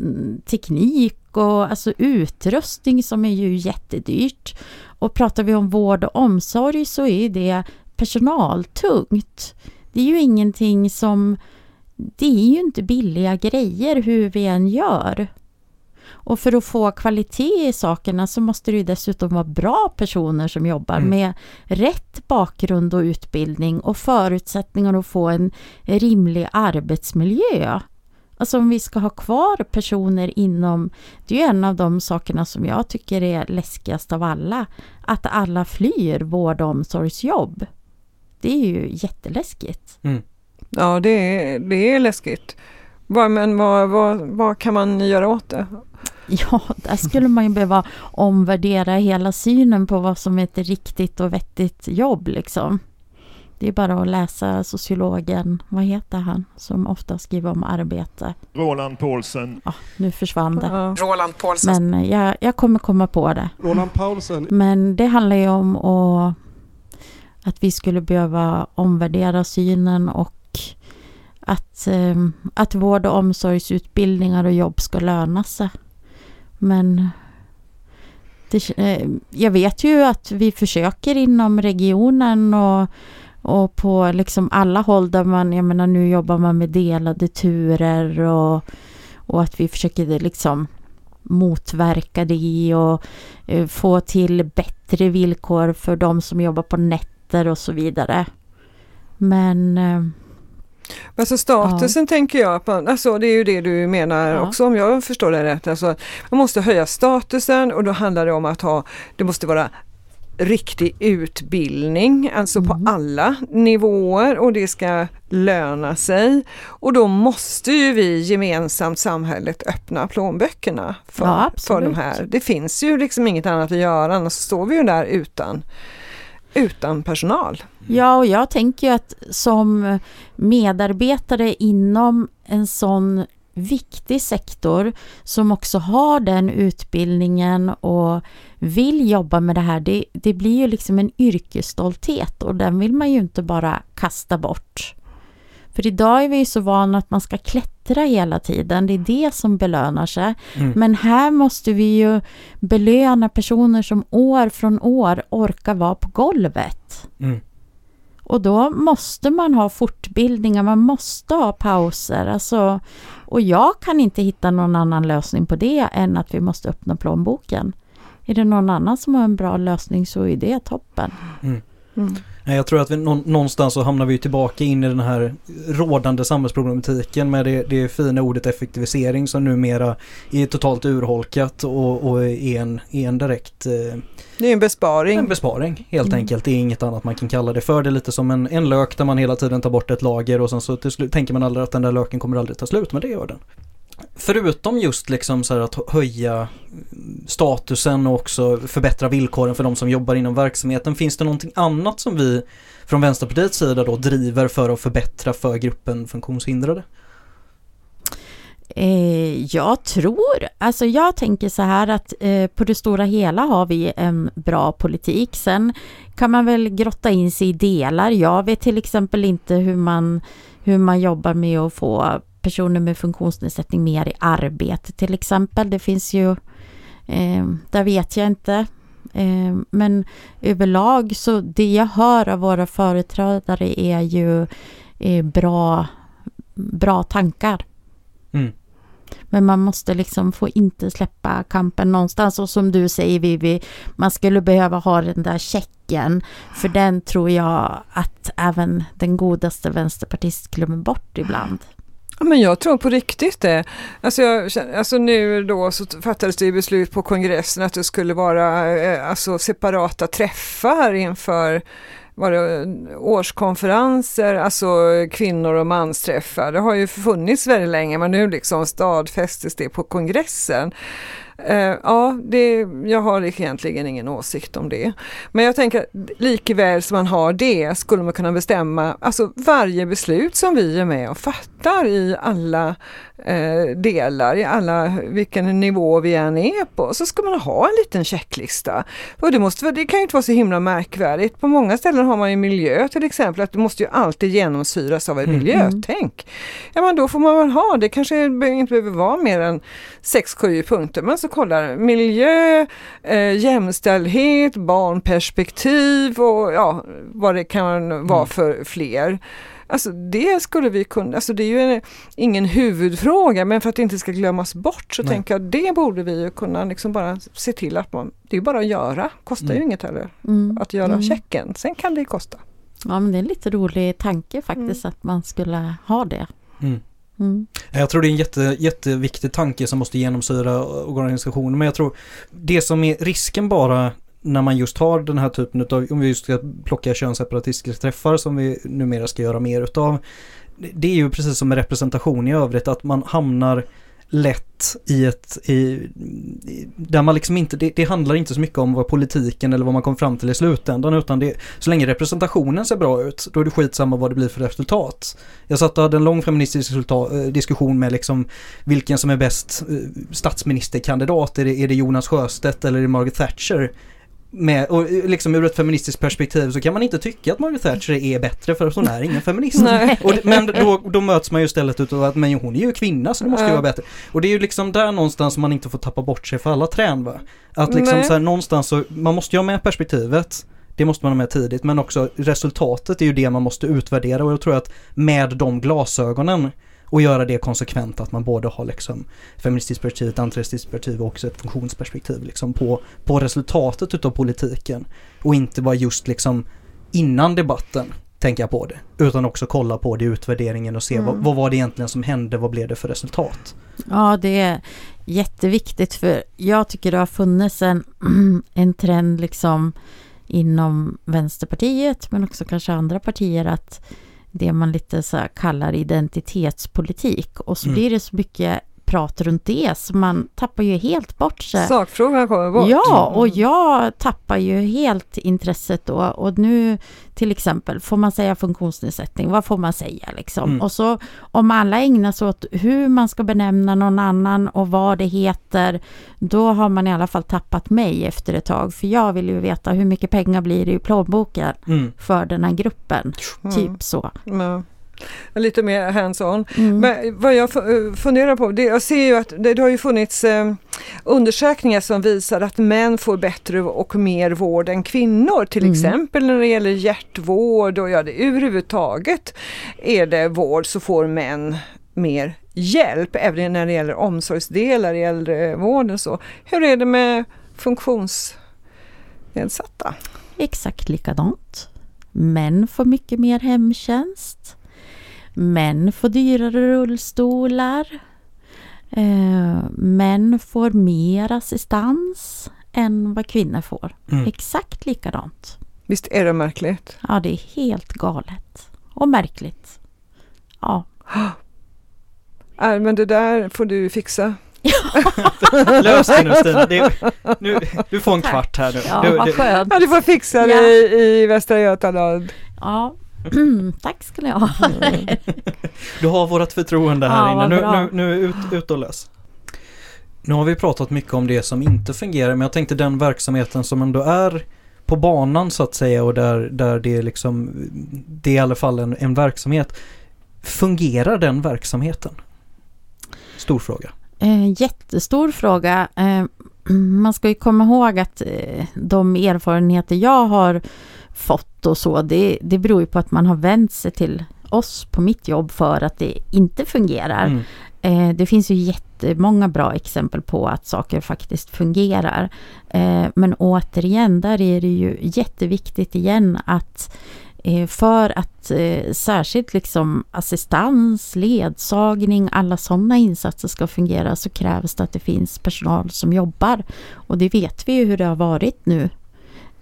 teknik och alltså utrustning som är ju jättedyrt. Och pratar vi om vård och omsorg så är det personaltungt. Det är ju ingenting som... Det är ju inte billiga grejer hur vi än gör. Och för att få kvalitet i sakerna så måste det dessutom vara bra personer som jobbar mm. med rätt bakgrund och utbildning och förutsättningar att få en rimlig arbetsmiljö. Alltså om vi ska ha kvar personer inom, det är ju en av de sakerna som jag tycker är läskigast av alla, att alla flyr vård och omsorgsjobb. Det är ju jätteläskigt. Mm. Ja, det är, det är läskigt. Vad, men vad, vad, vad kan man göra åt det? Ja, där skulle man ju behöva omvärdera hela synen på vad som är ett riktigt och vettigt jobb liksom. Det är bara att läsa sociologen, vad heter han, som ofta skriver om arbete. Roland Paulsen. Ja, nu försvann det. Ja. Roland Paulsen. Men jag, jag kommer komma på det. Roland Paulsen. Men det handlar ju om att, att vi skulle behöva omvärdera synen och att, eh, att vård och omsorgsutbildningar och jobb ska löna sig. Men det, eh, jag vet ju att vi försöker inom regionen och och på liksom alla håll där man, jag menar nu jobbar man med delade turer och, och att vi försöker liksom motverka det och eh, få till bättre villkor för de som jobbar på nätter och så vidare. Men eh, Alltså statusen ja. tänker jag alltså det är ju det du menar ja. också om jag förstår det rätt. Alltså, man måste höja statusen och då handlar det om att ha, det måste vara riktig utbildning, alltså mm. på alla nivåer och det ska löna sig. Och då måste ju vi gemensamt, samhället, öppna plånböckerna för, ja, för de här. Det finns ju liksom inget annat att göra, annars står vi ju där utan utan personal. Ja, och jag tänker ju att som medarbetare inom en sån viktig sektor som också har den utbildningen och vill jobba med det här, det, det blir ju liksom en yrkesstolthet och den vill man ju inte bara kasta bort. För idag är vi ju så vana att man ska klättra hela tiden, det är det som belönar sig. Mm. Men här måste vi ju belöna personer som år från år orkar vara på golvet. Mm. Och då måste man ha fortbildningar, man måste ha pauser. Alltså, och jag kan inte hitta någon annan lösning på det än att vi måste öppna plånboken. Är det någon annan som har en bra lösning så är det toppen. Mm. Mm. Jag tror att vi någonstans så hamnar vi tillbaka in i den här rådande samhällsproblematiken med det, det fina ordet effektivisering som numera är totalt urholkat och, och är, en, är en direkt... Eh, det är en besparing. En besparing helt mm. enkelt. Det är inget annat man kan kalla det för. Det är lite som en, en lök där man hela tiden tar bort ett lager och sen så till slut tänker man aldrig att den där löken kommer aldrig ta slut, men det gör den. Förutom just liksom så att höja statusen och också förbättra villkoren för de som jobbar inom verksamheten. Finns det någonting annat som vi från Vänsterpartiets sida då driver för att förbättra för gruppen funktionshindrade? Eh, jag tror, alltså jag tänker så här att eh, på det stora hela har vi en bra politik. Sen kan man väl grotta in sig i delar. Jag vet till exempel inte hur man, hur man jobbar med att få personer med funktionsnedsättning mer i arbete till exempel. Det finns ju, eh, där vet jag inte. Eh, men överlag så det jag hör av våra företrädare är ju eh, bra, bra tankar. Mm. Men man måste liksom få inte släppa kampen någonstans och som du säger Vivi, man skulle behöva ha den där checken. För den tror jag att även den godaste vänsterpartist glömmer bort ibland men jag tror på riktigt det. Alltså, jag, alltså nu då så fattades det beslut på kongressen att det skulle vara eh, alltså separata träffar inför var det årskonferenser, alltså kvinnor och mansträffar. Det har ju funnits väldigt länge men nu liksom stadfästes det på kongressen. Uh, ja, det, jag har egentligen ingen åsikt om det. Men jag tänker likväl som man har det skulle man kunna bestämma, alltså varje beslut som vi är med och fattar i alla eh, delar, i alla, vilken nivå vi än är på, så ska man ha en liten checklista. Och det, måste, det kan ju inte vara så himla märkvärdigt. På många ställen har man ju miljö till exempel, att det måste ju alltid genomsyras av ett mm. miljötänk. Ja men då får man väl ha, det kanske inte behöver vara mer än 6-7 punkter, men så kollar miljö, eh, jämställdhet, barnperspektiv och ja, vad det kan vara mm. för fler. Alltså det skulle vi kunna, alltså det är ju en, ingen huvudfråga men för att det inte ska glömmas bort så Nej. tänker jag det borde vi ju kunna liksom bara se till att man, det är bara att göra, kostar mm. ju inget heller mm. att göra mm. checken, sen kan det kosta. Ja men det är en lite rolig tanke faktiskt mm. att man skulle ha det. Mm. Mm. Jag tror det är en jätte, jätteviktig tanke som måste genomsyra organisationen men jag tror det som är risken bara när man just har den här typen av, om vi just ska plocka könsseparatistiska träffar som vi numera ska göra mer utav. Det är ju precis som med representation i övrigt att man hamnar lätt i ett, i, där man liksom inte, det, det, handlar inte så mycket om vad politiken eller vad man kom fram till i slutändan utan det, så länge representationen ser bra ut, då är det skitsamma vad det blir för resultat. Jag satt och hade en lång feministisk resultat, eh, diskussion med liksom vilken som är bäst eh, statsministerkandidat, är det, är det Jonas Sjöstedt eller är det Margaret Thatcher? Med, och liksom ur ett feministiskt perspektiv så kan man inte tycka att Margaret Thatcher är bättre för att hon är ingen feminist. och, men då, då möts man ju istället utav att men hon är ju kvinna så det måste ju vara bättre. Och det är ju liksom där någonstans man inte får tappa bort sig för alla trän va. Att liksom så här, någonstans så, man måste ju ha med perspektivet. Det måste man ha med tidigt men också resultatet är ju det man måste utvärdera och jag tror att med de glasögonen och göra det konsekvent att man både har liksom feministiskt perspektiv, ett antirasistiskt perspektiv och också ett funktionsperspektiv liksom på, på resultatet utav politiken. Och inte bara just liksom innan debatten tänka på det. Utan också kolla på det i utvärderingen och se mm. vad, vad var det egentligen som hände, vad blev det för resultat? Ja, det är jätteviktigt för jag tycker det har funnits en, en trend liksom inom Vänsterpartiet men också kanske andra partier att det man lite så kallar identitetspolitik och så mm. blir det så mycket prat runt det så man tappar ju helt bort sig. Sakfrågan kommer bort. Ja, och jag tappar ju helt intresset då och nu till exempel, får man säga funktionsnedsättning? Vad får man säga liksom? Mm. Och så om alla ägnar sig åt hur man ska benämna någon annan och vad det heter, då har man i alla fall tappat mig efter ett tag. För jag vill ju veta hur mycket pengar blir det i plånboken mm. för den här gruppen. Mm. Typ så. Lite mer hands-on. Mm. Men vad jag eh, funderar på, det, jag ser ju att det, det har ju funnits eh, undersökningar som visar att män får bättre och mer vård än kvinnor, till mm. exempel när det gäller hjärtvård och ja, det, överhuvudtaget är det vård så får män mer hjälp, även när det gäller omsorgsdelar i äldrevården. Så. Hur är det med funktionsnedsatta? Exakt likadant. Män får mycket mer hemtjänst. Män får dyrare rullstolar. Eh, män får mer assistans än vad kvinnor får. Mm. Exakt likadant. Visst är det märkligt? Ja, det är helt galet. Och märkligt. Ja. Äh, men det där får du fixa. Lös det nu Stina. Det, nu, du får en kvart här nu. Ja, Du, vad skönt. Ja, du får fixa det Ja. i, i Västra Götaland. Ja, tack ska ni ha. du har vårt förtroende här Ja, inne. Nu, nu, nu ut, ut och lös. Nu har vi pratat mycket om det som inte fungerar men jag tänkte den verksamheten som ändå är på banan så att säga och där, där det är liksom det är i alla fall en, en verksamhet. Fungerar den verksamheten? Stor fråga. Eh, jättestor fråga. Eh, man ska ju komma ihåg att eh, de erfarenheter jag har fått och så, det, det beror ju på att man har vänt sig till oss på mitt jobb för att det inte fungerar. Mm. Eh, det finns ju jättemånga bra exempel på att saker faktiskt fungerar. Eh, men återigen, där är det ju jätteviktigt igen att eh, för att eh, särskilt liksom assistans, ledsagning, alla sådana insatser ska fungera så krävs det att det finns personal som jobbar. Och det vet vi ju hur det har varit nu.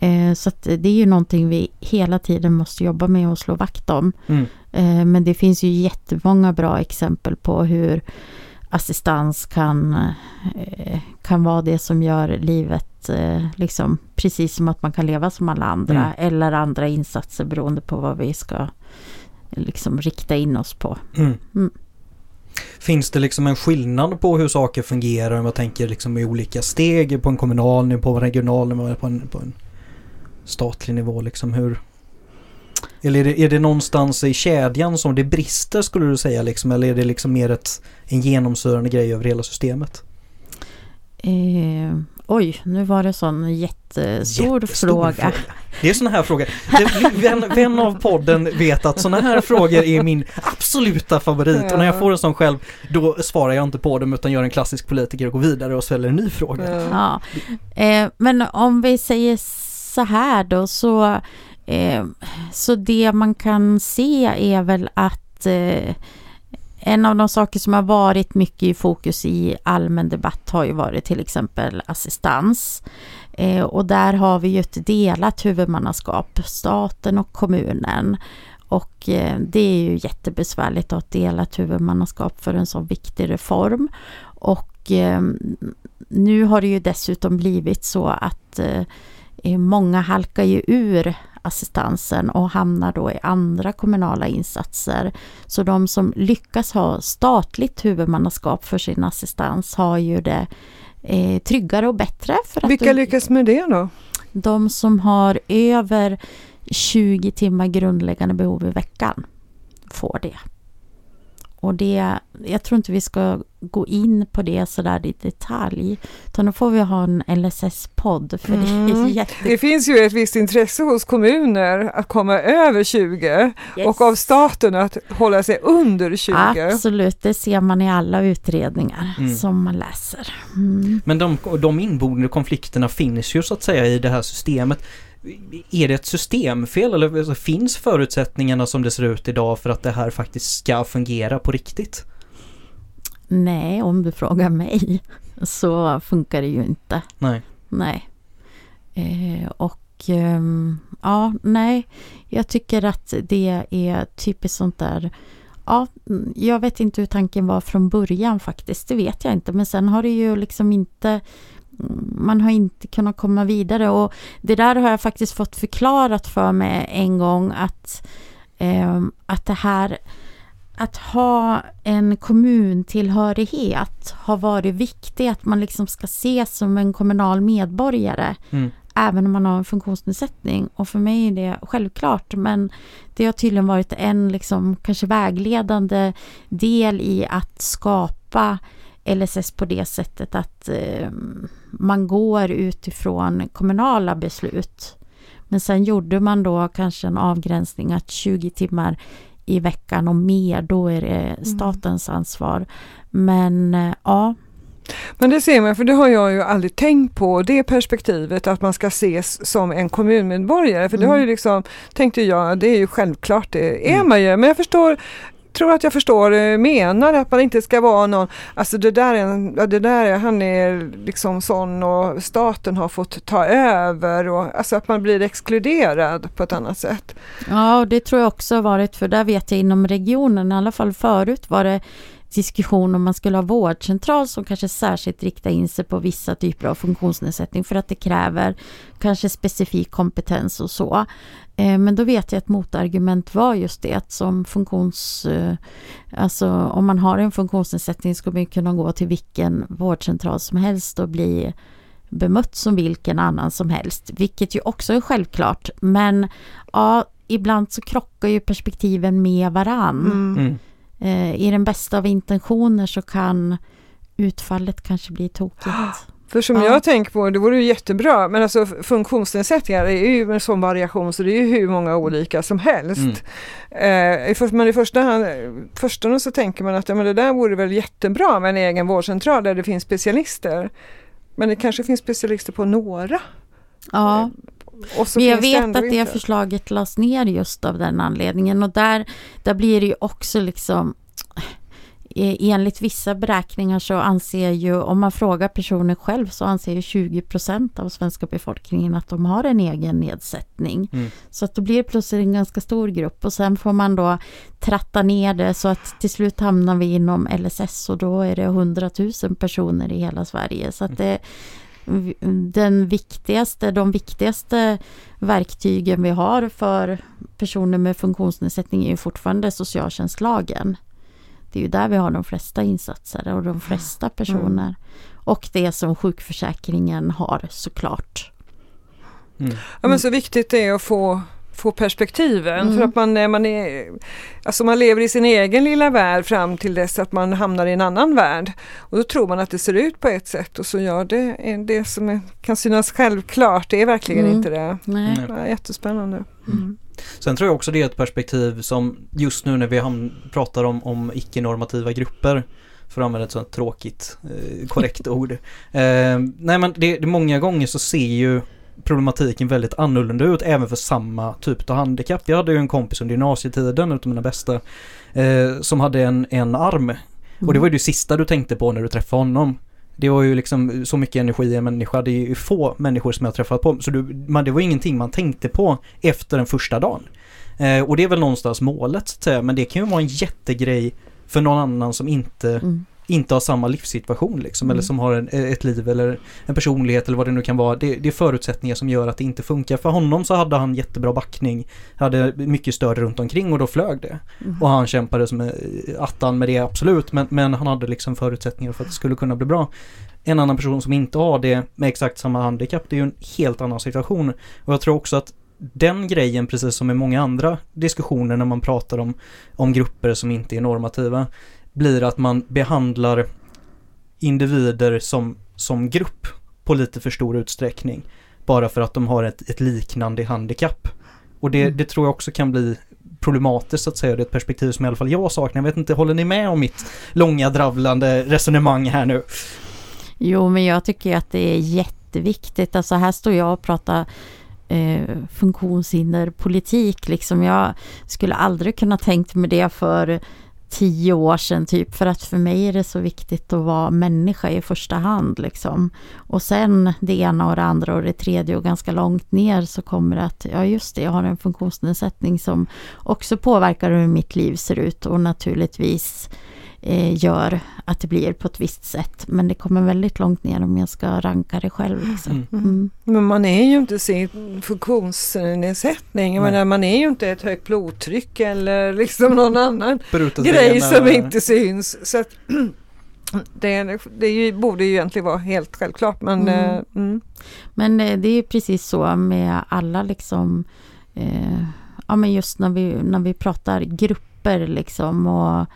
Eh, så det är ju någonting vi hela tiden måste jobba med och slå vakt om. Mm. Eh, Men det finns ju jättemånga bra exempel på hur assistans kan, eh, kan vara det som gör livet liksom precis som att man kan leva som alla andra Mm. eller andra insatser beroende på vad vi ska liksom rikta in oss på. Mm. Mm. Finns det liksom en skillnad på hur saker fungerar om jag tänker liksom i olika steg på en kommunal nivå, på en regional nivå, på en, på en statlig nivå liksom hur? Eller är det, är det någonstans i kedjan som det brister skulle du säga liksom eller är det liksom mer ett, en genomsyrande grej över hela systemet? Eh, oj, nu var det sån jättestor Jättestor fråga. Det är sådana här frågor. Vän, vän av podden vet att sådana här frågor är min absoluta favorit och när jag får en sån själv då svarar jag inte på dem utan gör en klassisk politiker och går vidare och ställer en ny fråga. Ja. Ja. Eh, men om vi säger så här då så, eh, så det man kan se är väl att eh, en av de saker som har varit mycket i fokus i allmän debatt har ju varit till exempel assistans. Eh, och där har vi ju ett delat huvudmannaskap, staten och kommunen. Och eh, det är ju jättebesvärligt att ha ett delat huvudmannaskap för en så viktig reform. Och eh, nu har det ju dessutom blivit så att eh, många halkar ju ur assistansen och hamnar då i andra kommunala insatser. Så de som lyckas ha statligt huvudmannaskap för sin assistans har ju det eh, tryggare och bättre. För Vilka lyckas med det då? de som har över 20 timmar grundläggande behov i veckan får det. Och det, jag tror inte vi ska gå in på det sådär i detalj. Utan då får vi ha en LSS-podd. För det är Mm. jätte... Det finns ju ett visst intresse hos kommuner att komma över 20 och av staten att hålla sig under 20. Absolut, det ser man i alla utredningar Mm. som man läser. Mm. Men de, de inbordade konflikterna finns ju så att säga i det här systemet. Är det ett systemfel eller alltså, finns förutsättningarna som det ser ut idag för att det här faktiskt ska fungera på riktigt? Nej, om du frågar mig så funkar det ju inte. Nej. Nej. Eh, och ehm, ja, nej. Jag tycker att det är typiskt sånt där. Ja, mm, jag vet inte hur tanken var från början faktiskt. Det vet jag inte. Men sen har det ju liksom inte man har inte kunnat komma vidare och det där har jag faktiskt fått förklarat för mig en gång att, ehm, att det här att ha en kommuntillhörighet har varit viktigt, att man liksom ska ses som en kommunal medborgare Mm. även om man har en funktionsnedsättning. Och för mig är det självklart, men det har tydligen varit en liksom kanske vägledande del i att skapa LSS på det sättet att eh, man går utifrån kommunala beslut. Men sen gjorde man då kanske en avgränsning att 20 timmar i veckan och mer, då är det statens ansvar. Men eh, ja, Men det ser man, för det har jag ju aldrig tänkt på, det perspektivet att man ska ses som en kommunmedborgare. För det har ju Mm. liksom, tänkte jag, det är ju självklart, det är Mm. man ju. Men jag förstår, tror att jag förstår eh, menar att man inte ska vara någon, alltså det där är, en, det där är han är liksom sån och staten har fått ta över och alltså att man blir exkluderad på ett annat sätt. Ja, och det tror jag också har varit, för där vet jag inom regionen, i alla fall förut var det diskussion om man skulle ha vårdcentral som kanske särskilt riktar in sig på vissa typer av funktionsnedsättning för att det kräver kanske specifik kompetens och så. Eh, men då vet jag att motargument var just det att som funktions... Eh, alltså om man har en funktionsnedsättning ska man kunna gå till vilken vårdcentral som helst och bli bemött som vilken annan som helst, vilket ju också är självklart. Men ja, ibland så krockar ju perspektiven med varann. Mm. Mm. Eh, I den bästa av intentioner så kan utfallet kanske bli tokigt. För som Ja. jag tänker på, det vore ju jättebra, men alltså funktionsnedsättningar är ju en sån variation så det är ju hur många olika som helst. Eh, i först, men i första hand, första så tänker man att ja, men det där vore väl jättebra med en egen vårdcentral där det finns specialister. Men det kanske finns specialister på några. Ja, men jag vet att det inte. förslaget lades ner just av den anledningen och där, där blir det ju också liksom eh, Enligt vissa beräkningar så anser ju, om man frågar personer själv så anser ju 20 procent av svenska befolkningen att de har en egen nedsättning. Mm. Så att då blir det plötsligt en ganska stor grupp och sen får man då tratta ner det så att till slut hamnar vi inom LSS och då är det 100 000 personer i hela Sverige. Så att det, den viktigaste, de viktigaste verktygen vi har för personer med funktionsnedsättning är ju fortfarande socialtjänstlagen. Det är ju där vi har de flesta insatser och de flesta personer. Och det som sjukförsäkringen har såklart. Mm. Ja men så viktigt det är att få, få perspektiven Mm. för att man, är- man, är, alltså man lever i sin egen lilla värld fram till dess att man hamnar i en annan värld. Och då tror man att det ser ut på ett sätt och så gör det det som är, kan synas självklart, det är verkligen Mm. inte det. Nej. Nej. Ja, jättespännande. Mm. Sen tror jag också det är ett perspektiv som just nu när vi pratar om, om icke-normativa grupper för att använda ett sånt tråkigt, eh, korrekt ord. Eh, nej men det, det, många gånger så ser ju problematiken väldigt annorlunda ut även för samma typ av handikapp. Jag hade ju en kompis under gymnasietiden, utav mina bästa, eh, som hade en, en arm. Och det var ju det sista du tänkte på när du träffade honom. Det var ju liksom så mycket energi i en människa. Det är ju få människor som jag har träffat på. Så du, man, det var ingenting man tänkte på efter den första dagen. Eh, och det är väl någonstans målet så att säga. Men det kan ju vara en jättegrej för någon annan som inte, Mm inte har samma livssituation liksom. Mm. Eller som har en, ett liv eller en personlighet eller vad det nu kan vara. Det, det är förutsättningar som gör att det inte funkar. För honom så hade han jättebra backning. Hade mycket stöd runt omkring och då flög det. Mm. Och han kämpade som eh, attan med det absolut men, men han hade liksom förutsättningar för att det skulle kunna bli bra. En annan person som inte har det med exakt samma handikapp det är ju en helt annan situation. Och jag tror också att den grejen precis som i många andra diskussioner när man pratar om, om grupper som inte är normativa blir att man behandlar individer som, som grupp på lite för stor utsträckning. Bara för att de har ett, ett liknande handikapp. Och det, Mm. det tror jag också kan bli problematiskt så att säga. Det är ett perspektiv som i alla fall jag saknar. Jag vet inte, håller ni med om mitt långa dravlande resonemang här nu? Jo, men jag tycker att det är jätteviktigt. Alltså här står jag och pratar eh, funktionshinderpolitik. Liksom. Jag skulle aldrig kunna tänkt mig det för tio år sedan typ. För att för mig är det så viktigt att vara människa i första hand. Liksom. Och sen det ena och det andra och det tredje och ganska långt ner så kommer det att, ja just det, jag har en funktionsnedsättning som också påverkar hur mitt liv ser ut och naturligtvis gör att det blir på ett visst sätt. Men det kommer väldigt långt ner om jag ska ranka det själv. Liksom. Mm. Mm. Men man är ju inte sin funktionsnedsättning. Menar, man är ju inte ett högt blodtryck eller liksom någon annan grej som eller- inte syns. Så att, det, det borde ju egentligen vara helt självklart men Mm. eh, mm. Men eh, det är ju precis så med alla liksom, eh, ja men just när vi, när vi pratar grupper liksom och,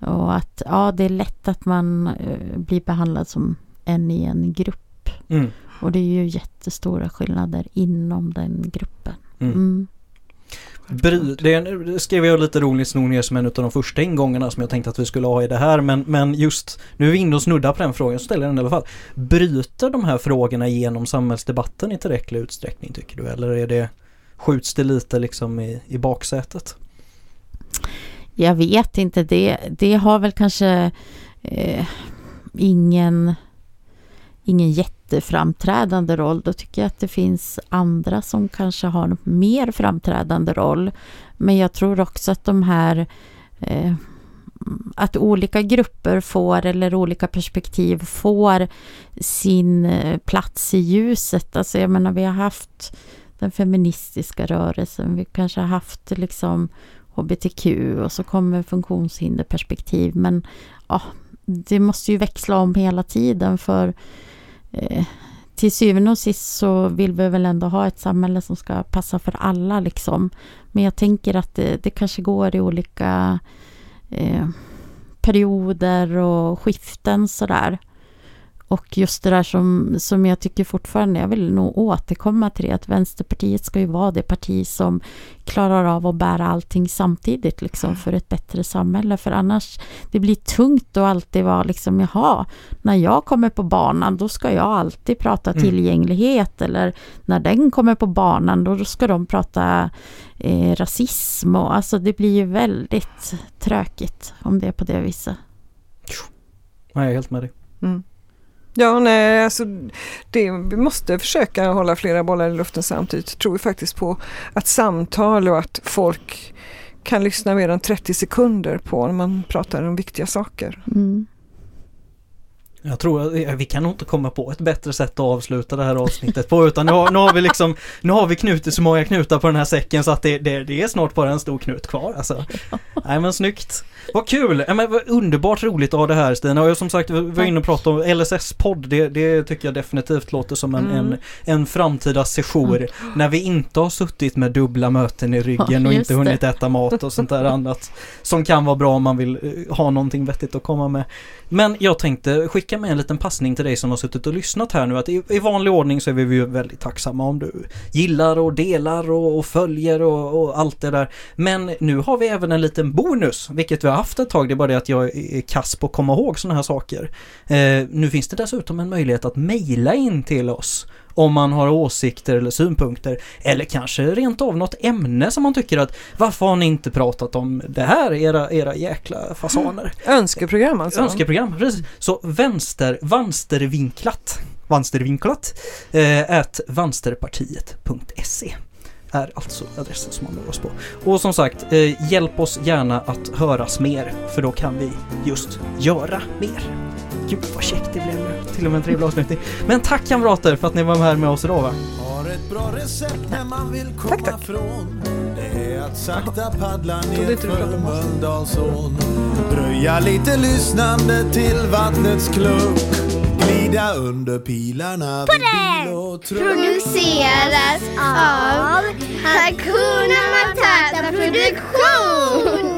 och att ja det är lätt att man eh, blir behandlad som en i en grupp. Mm. Och det är ju jättestora skillnader inom den gruppen. Mm. Mm. Bry, det skrev jag lite roligt snor ner som en av de första ingångarna som jag tänkte att vi skulle ha i det här men, men just nu är vi inne och snuddar på den frågan så ställer jag den i alla fall. Bryter de här frågorna genom samhällsdebatten i tillräcklig utsträckning tycker du eller är det skjuts det lite liksom i, i baksätet? Jag vet inte, det, det har väl kanske eh, ingen, ingen jätteframträdande roll. Då tycker jag att det finns andra som kanske har en mer framträdande roll. Men jag tror också att de här eh, att olika grupper får eller olika perspektiv får sin eh, plats i ljuset. Alltså jag menar vi har haft den feministiska rörelsen, vi kanske har haft liksom hbtq och så kommer funktionshinderperspektiv men ja, det måste ju växla om hela tiden för eh, till syvende och sist så vill vi väl ändå ha ett samhälle som ska passa för alla liksom. Men jag tänker att det, det kanske går i olika eh, perioder och skiften sådär. Och just det där som, som jag tycker fortfarande, jag vill nog återkomma till det, att Vänsterpartiet ska ju vara det parti som klarar av att bära allting samtidigt liksom för ett bättre samhälle. För annars, det blir tungt att alltid vara liksom, jaha, när jag kommer på banan då ska jag alltid prata mm. tillgänglighet eller när den kommer på banan då ska de prata eh, rasism och alltså det blir ju väldigt tråkigt om det är på det viset. jag är helt med dig. Mm. Ja, nej, alltså det, vi måste försöka hålla flera bollar i luften samtidigt. Tror vi faktiskt på att samtal och att folk kan lyssna mer än 30 sekunder på när man pratar om viktiga saker. Mm. Jag tror att vi kan nog inte komma på ett bättre sätt att avsluta det här avsnittet på utan nu har, nu har vi liksom Nu har vi knutit så många knutar på den här säcken så att det, det, det är snart bara en stor knut kvar alltså. Nej men snyggt! Vad kul! Ja, men vad underbart roligt att ha det här Stina och som sagt vi var inne och pratade om LSS-podd det, det tycker jag definitivt låter som en, mm. en, en framtida session mm. när vi inte har suttit med dubbla möten i ryggen och inte hunnit äta mat och sånt där annat som kan vara bra om man vill eh, ha någonting vettigt att komma med. Men jag tänkte skicka med en liten passning till dig som har suttit och lyssnat här nu att i, i vanlig ordning så är vi ju väldigt tacksamma om du gillar och delar och, och följer och, och, allt det där. Men nu har vi även en liten bonus, vilket vi har haft ett tag. Det är bara det att jag är kass på att komma ihåg sådana här saker. Eh, nu finns det dessutom en möjlighet att mejla in till oss om man har åsikter eller synpunkter eller kanske rent av något ämne som man tycker att varför har ni inte pratat om det här, era, era jäkla fasaner? Önskeprogram alltså? Önskeprogram, precis. Så vänster, vanstervinklat, vanstervinklat, eh, vansterpartiet.se är alltså adressen som man når oss på. Och som sagt, eh, hjälp oss gärna att höras mer, för då kan vi just göra mer. Gud vad käckt det blev nu. Till och med en trevlig avslutning. Men tack kamrater för att ni var här med oss idag va? Tack, tack. Det är att sakta paddla ner för Mölndalsån. Dröja lite lyssnande till vattnets klunk. Glida under pilarna vid bil och. Produceras av Hakuna Matata Produktion.